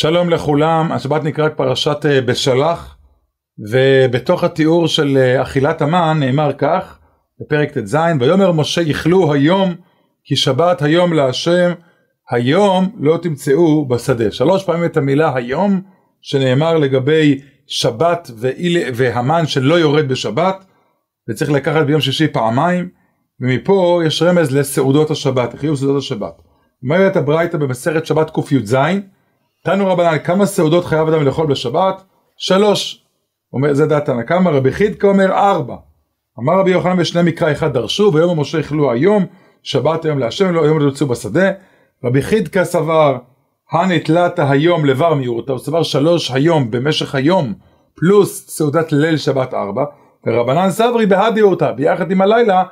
שלום לכולם, השבת נקראת פרשת אה, בשלח ובתוך התיאור של אה, אכילת המן נאמר כך בפרק ט"ז ויאמר משה יכלו היום כי שבת היום להשם היום לא תמצאו בשדה שלוש פעמים את המילה היום שנאמר לגבי שבת והמן שלא יורד בשבת וצריך לקחת ביום שישי פעמיים ומפה יש רמז לסעודות השבת, לחיוב סעודות השבת. אומרת הברייתא במסכת שבת קי"ז תנו רבנן כמה סעודות חייב אדם לאכול בשבת? שלוש. אומר זה דעת תנא קמא רבי חידקא אומר ארבע. אמר רבי יוחנן בשני מקרא אחד דרשו ויום משה יכלו היום שבת היום להשם לא היום לא יוצאו בשדה. רבי חידקא סבר הנתלת היום לבר מיעוטה הוא סבר שלוש היום במשך היום פלוס סעודת ליל שבת ארבע ורבנן סברי בהדיעותא ביחד עם הלילה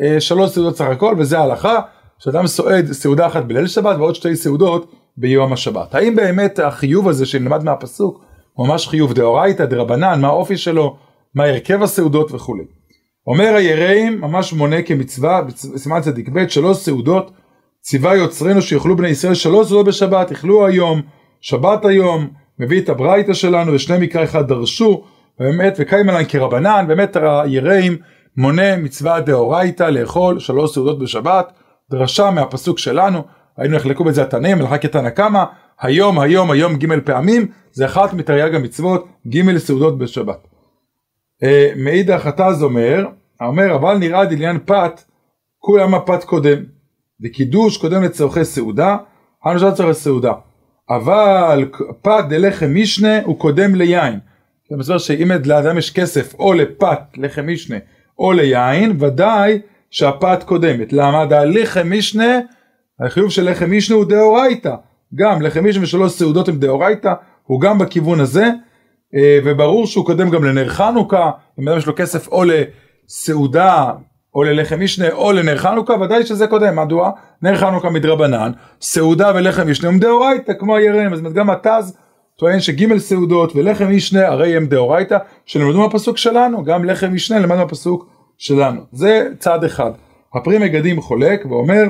אה, שלוש סעודות סך הכל וזה ההלכה שאדם סועד סעודה אחת בליל שבת ועוד שתי סעודות ביום השבת. האם באמת החיוב הזה שנלמד מהפסוק הוא ממש חיוב דאורייתא דרבנן, מה האופי שלו, מה הרכב הסעודות וכולי. אומר היראים ממש מונה כמצווה, בסימן צדיק ב' שלוש סעודות ציווה יוצרנו שיאכלו בני ישראל שלוש סעודות בשבת, יאכלו היום, שבת היום, מביא את הברייתא שלנו ושני מקרא אחד דרשו, באמת וקיימלן כרבנן, באמת היראים מונה מצווה דאורייתא לאכול שלוש סעודות בשבת, דרשה מהפסוק שלנו, היינו נחלקו בזה התנאים, כתנא קמא, היום, היום, היום ג' פעמים, זה אחת מתרי"ג המצוות, ג' סעודות בשבת. אה, מאידך התז אומר, אומר אבל נראה דליין פת, כולם הפת קודם, וקידוש קודם לצורכי סעודה, אנו שלא צורכי סעודה. אבל פת דלחם משנה הוא קודם ליין. זה מסביר שאם לאדם יש כסף או לפת לחם משנה או ליין, ודאי שהפת קודמת. למה? דהלחם משנה החיוב של לחם משנה הוא דאורייתא, גם לחם משנה ושלוש סעודות הם דאורייתא, הוא גם בכיוון הזה, אה, וברור שהוא קודם גם לנר חנוכה, אם אדם יש לו כסף או לסעודה או ללחם משנה או לנר חנוכה, ודאי שזה קודם, מדוע? נר חנוכה מדרבנן, סעודה ולחם משנה הם דאורייתא כמו הירם, אז גם התז טוען שג' סעודות ולחם משנה הרי הם דאורייתא, שנלמדו מהפסוק שלנו, גם לחם משנה למדנו מהפסוק שלנו, זה צעד אחד. הפרי מגדים חולק ואומר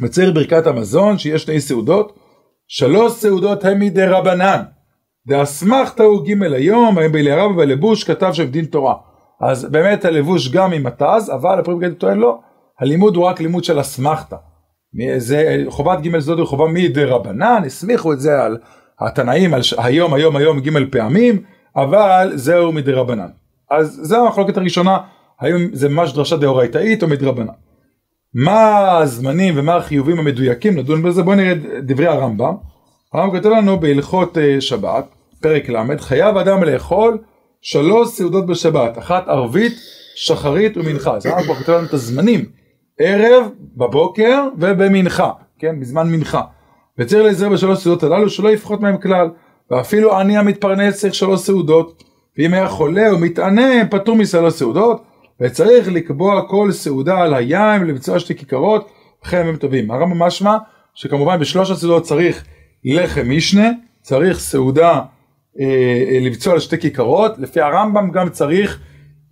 מצהיר ברכת המזון שיש שני סעודות, שלוש סעודות הם מדי רבנן, דאסמכתא הוא ג' היום, האם בילי רבא בלבוש כתב שם דין תורה. אז באמת הלבוש גם עם התז, אבל הפרי מגדים טוען לא, הלימוד הוא רק לימוד של אסמכתא. חובת ג' זאת היא חובה מדי רבנן, הסמיכו את זה על התנאים, על היום היום היום ג' פעמים, אבל זהו מדי רבנן. אז זו המחלוקת הראשונה, האם זה ממש דרשה דאורייתאית או מדרבנן. מה הזמנים ומה החיובים המדויקים, נדון בזה, בואו נראה דברי הרמב"ם. הרמב"ם כותב לנו בהלכות אה, שבת, פרק ל', חייב אדם לאכול שלוש סעודות בשבת, אחת ערבית, שחרית ומנחה. אז הרמב"ם כותב לנו את הזמנים, ערב, בבוקר ובמנחה, כן, בזמן מנחה. וצריך להיזהר בשלוש סעודות הללו שלא יפחות מהם כלל, ואפילו עני המתפרנס צריך שלוש סעודות, ואם היה חולה או מתענה פטור משלוש סעודות, וצריך לקבוע כל סעודה על היין ולבצוע שתי כיכרות אחרי ימים טובים. הרמב"ם משמע שכמובן בשלוש הסעודות צריך לחם משנה, צריך סעודה אה, אה, לבצוע על שתי כיכרות, לפי הרמב"ם גם צריך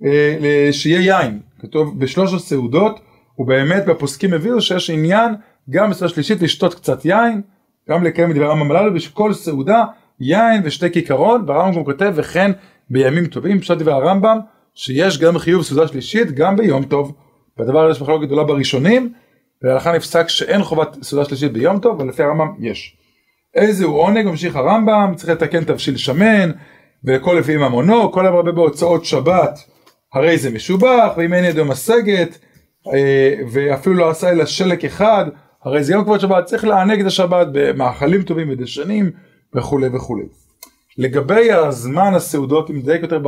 אה, שיהיה יין, כתוב בשלוש הסעודות ובאמת בפוסקים הביאו שיש עניין גם בסעודה שלישית לשתות קצת יין, גם לקיים את דברי הרמב"ם הללו, בכל סעודה יין ושתי כיכרות, והרמב"ם גם כותב וכן בימים טובים, פשוט דברי הרמב"ם שיש גם חיוב סעודה שלישית גם ביום טוב. בדבר יש מחלוקת גדולה בראשונים, ולהלכה נפסק שאין חובת סעודה שלישית ביום טוב, אבל לפי הרמב"ם יש. איזה הוא עונג, ממשיך הרמב"ם, צריך לתקן תבשיל שמן, וכל לפי ממונו, כל הרבה בהוצאות שבת, הרי זה משובח, ואם אין ידו משגת, אה, ואפילו לא עשה אלא שלק אחד, הרי זה יום כבוד שבת, צריך לענג את השבת במאכלים טובים ודשנים וכולי וכולי. לגבי הזמן הסעודות, אם נדייק יותר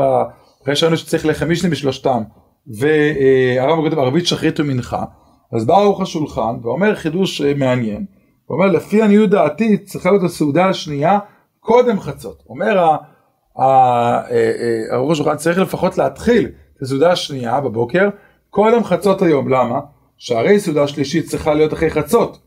אחרי שראינו שצריך לחם משנה בשלושתם, והרב כותב ערבית שחרית ומנחה, אז בא ערוך השולחן ואומר חידוש אה, מעניין, הוא אומר לפי עניות דעתי צריכה להיות הסעודה השנייה קודם חצות, אומר ערוך אה, אה, השולחן צריך לפחות להתחיל את הסעודה השנייה בבוקר קודם חצות היום, למה? שהרי סעודה שלישית צריכה להיות אחרי חצות,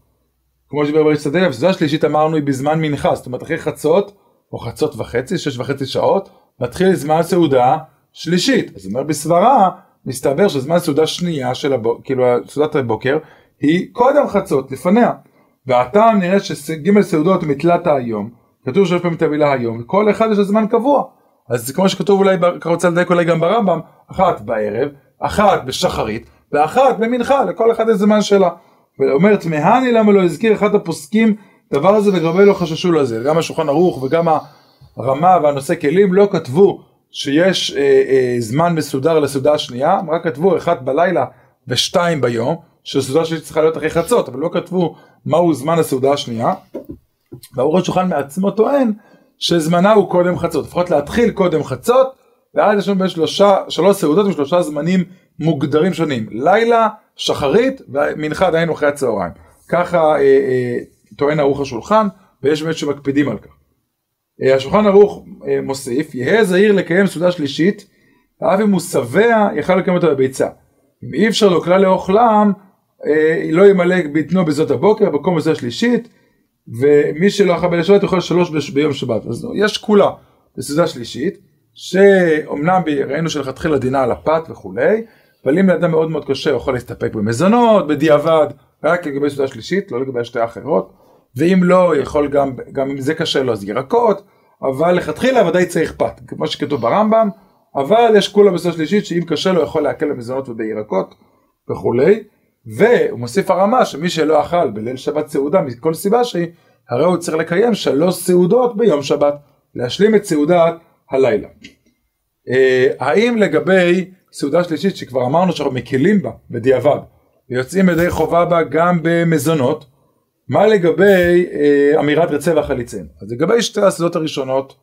כמו שדיבר בריש שדה, סעודה שלישית אמרנו היא בזמן מנחה, זאת אומרת אחרי חצות או חצות וחצי, שש וחצי שעות, מתחיל זמן סעודה שלישית. אז אומר בסברה, מסתבר שזמן סעודה שנייה של הבוקר, כאילו סעודת הבוקר, היא קודם חצות, לפניה. והטעם נראה שג' סעודות מתלת היום, כתוב שלוש פעמים את המילה היום, וכל אחד יש לו זמן קבוע. אז כמו שכתוב אולי, ככה רוצה לדייק אולי גם ברמב"ם, אחת בערב, אחת בשחרית, ואחת במנחה, לכל אחד יש זמן שלה. ואומר תמהני למה לא הזכיר אחד הפוסקים דבר הזה לגבי לא חששו לזה, גם השולחן ערוך וגם הרמה והנושא כלים לא כתבו שיש אה, אה, זמן מסודר לסעודה השנייה, הם רק כתבו אחת בלילה ושתיים ביום, שסעודה שלי צריכה להיות אחרי חצות, אבל לא כתבו מהו זמן הסעודה השנייה. והאור השולחן מעצמו טוען שזמנה הוא קודם חצות, לפחות להתחיל קודם חצות, ואז יש לנו בין שלושה, שלוש סעודות עם שלושה זמנים מוגדרים שונים, לילה, שחרית ומנחה דהיינו אחרי הצהריים. ככה אה, אה, טוען ערוך השולחן, ויש באמת שמקפידים על כך. אה, השולחן ערוך אה, מוסיף, יהא זהיר לקיים סעודה שלישית, אף אם הוא שבע יכל לקיים אותה בביצה. אם אי אפשר לו כלל לאוכלם, אה, לא ימלא בטנו בזאת הבוקר, במקום בזה שלישית, ומי שלא אכל בליל שבת יכול שלוש ביום שבת. אז יש כולה בסעודה שלישית, שאומנם ראינו שלכתחילה דינה על הפת וכולי, אבל אם לאדם מאוד מאוד קשה הוא יכול להסתפק במזונות, בדיעבד, רק לגבי סעודה שלישית, לא לגבי השתי האחרות, ואם לא, יכול גם, גם אם זה קשה לו אז ירקות, אבל לכתחילה ודאי צריך פת, כמו שכתוב ברמב"ם, אבל יש כולה בסעודה שלישית שאם קשה לו יכול להקל במזונות ובירקות וכולי, והוא מוסיף הרמה שמי שלא אכל בליל שבת סעודה מכל סיבה שהיא, הרי הוא צריך לקיים שלוש סעודות ביום שבת, להשלים את סעודת הלילה. אה, האם לגבי סעודה שלישית שכבר אמרנו שאנחנו מקלים בה בדיעבד ויוצאים ידי חובה בה גם במזונות, מה לגבי אה, אמירת רצה וחליצן? אז לגבי שתי הסעודות הראשונות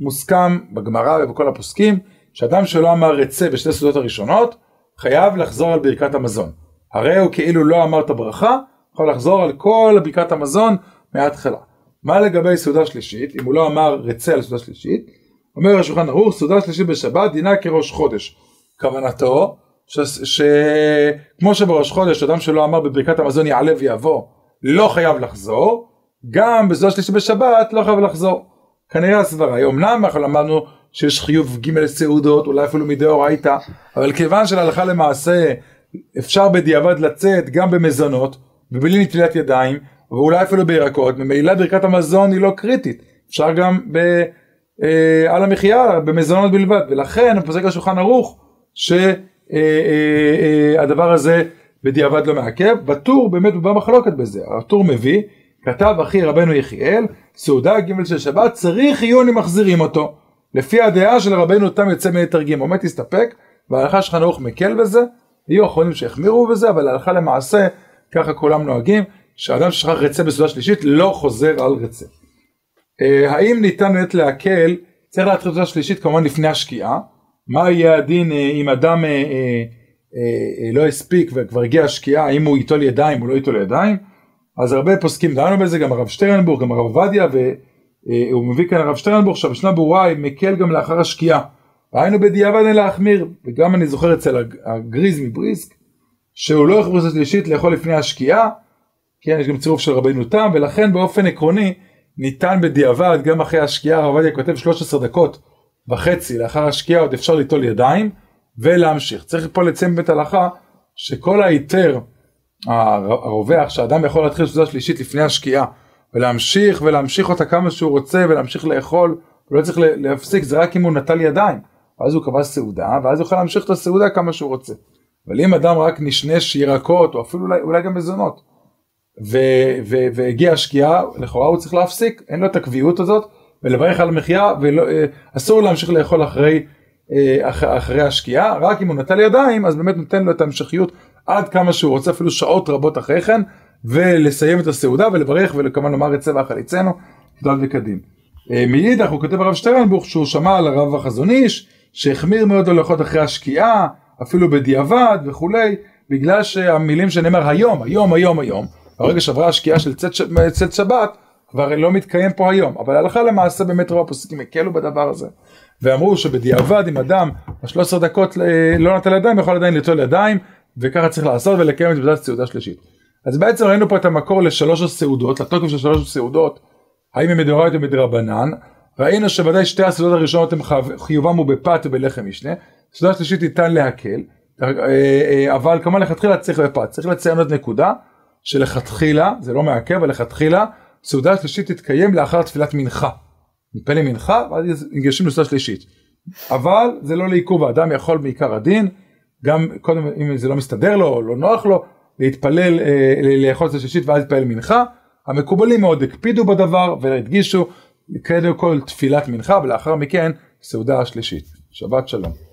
מוסכם בגמרא ובכל הפוסקים שאדם שלא אמר רצה בשתי הסעודות הראשונות חייב לחזור על ברכת המזון. הרי הוא כאילו לא אמר את הברכה, יכול לחזור על כל ברכת המזון מההתחלה. מה לגבי סעודה שלישית, אם הוא לא אמר רצה על סעודה שלישית, אומר השולחן ערוך, סעודה שלישית בשבת דינה כראש חודש. כוונתו, שכמו שבראש חודש אדם שלא אמר בברכת המזון יעלה ויבוא, לא חייב לחזור, גם בסעודה שלישית בשבת לא חייב לחזור. כנראה הסברה. היא, אמנם אנחנו למדנו שיש חיוב ג' סעודות, אולי אפילו מדאורייתא, אבל כיוון שלהלכה למעשה אפשר בדיעבד לצאת גם במזונות ובלי נטילת ידיים, ואולי אפילו בירקות, ממילא ברכת המזון היא לא קריטית, אפשר גם ב, אה, על המחיה במזונות בלבד, ולכן פוסק השולחן ערוך שהדבר אה, אה, אה, הזה בדיעבד לא מעכב, בטור באמת הוא במחלוקת בזה, הטור מביא, כתב אחי רבנו יחיאל, סעודה ג' של שבת צריך עיון אם מחזירים אותו, לפי הדעה של רבנו תם יוצא מתרגימו, באמת תסתפק, וההלכה שלך נעוך מקל בזה, יהיו אחרונים שהחמירו בזה, אבל הלכה למעשה ככה כולם נוהגים, שאדם ששכח רצה בסעודה שלישית לא חוזר על רצה. אה, האם ניתן באמת להקל, צריך להתחיל בסעודה שלישית כמובן לפני השקיעה, מה יהיה הדין אה, אם אדם אה, לא הספיק וכבר הגיעה השקיעה, האם הוא ייטול ידיים או לא ייטול ידיים, אז הרבה פוסקים דנו בזה, גם הרב שטרנבורג, גם הרב עובדיה, והוא מביא כאן הרב שטרנבורג, שהמשנה ברורה מקל גם לאחר השקיעה. היינו בדיעבד אין להחמיר, וגם אני זוכר אצל הגריז מבריסק, שהוא לא יכול לעשות שלישית לאכול לפני השקיעה, כן, יש גם צירוף של רבינו תם, ולכן באופן עקרוני ניתן בדיעבד, גם אחרי השקיעה, הרב עובדיה כותב 13 דקות וחצי לאחר השקיעה עוד אפשר ליטול ידיים ולהמשיך. צריך פה לציין בית הלכה שכל ההיתר הרווח שאדם יכול להתחיל סעודה שלישית לפני השקיעה ולהמשיך ולהמשיך אותה כמה שהוא רוצה ולהמשיך לאכול, הוא לא צריך להפסיק, זה רק אם הוא נטל ידיים. ואז הוא קבע סעודה, ואז הוא יכול להמשיך את הסעודה כמה שהוא רוצה. אבל אם אדם רק נשנש ירקות, או אפילו אולי, אולי גם מזונות, והגיע השקיעה, לכאורה הוא צריך להפסיק, אין לו את הקביעות הזאת, ולברך על המחיה, ואסור אה, להמשיך לאכול אחרי, אח, אחרי השקיעה, רק אם הוא נטל ידיים, אז באמת נותן לו את ההמשכיות עד כמה שהוא רוצה, אפילו שעות רבות אחרי כן, ולסיים את הסעודה ולברך וכמובן לומר את צבע החליצנו, תודה וקדים. אה, מאידך הוא כותב הרב שטרנבוך שהוא שמע על הרב החזון איש, שהחמיר מאוד הלכות אחרי השקיעה, אפילו בדיעבד וכולי, בגלל שהמילים שנאמר היום, היום, היום, היום, ברגע שעברה השקיעה של צאת שבת, כבר לא מתקיים פה היום, אבל הלכה למעשה באמת רוב הפוסקים הקלו בדבר הזה, ואמרו שבדיעבד אם אדם ב-13 דקות אה, לא נטל ידיים, יכול עדיין ליטול ידיים, וככה צריך לעשות ולקיים את עבודת סעודה שלישית. אז בעצם ראינו פה את המקור לשלוש הסעודות, לתוקף של שלוש הסעודות, האם הם או מדרבנן, ראינו שוודאי שתי הסעודות הראשונות הם חיובם הוא בפת ובלחם משנה, סעודה שלישית ניתן להקל, אה, אה, אבל כמובן לכתחילה צריך בפת, צריך לציין עוד נקודה, שלכתחילה, זה לא מעכב, אבל לכתחילה, סעודה השלישית תתקיים לאחר תפילת מנחה. מפני מנחה ואז ניגשים לסעודה שלישית. אבל זה לא לעיכוב האדם יכול מעיקר הדין גם קודם אם זה לא מסתדר לו או לא נוח לו להתפלל אה, לאכול סעודה שלישית ואז להתפלל מנחה. המקובלים מאוד הקפידו בדבר והדגישו קודם כל תפילת מנחה ולאחר מכן סעודה השלישית. שבת שלום.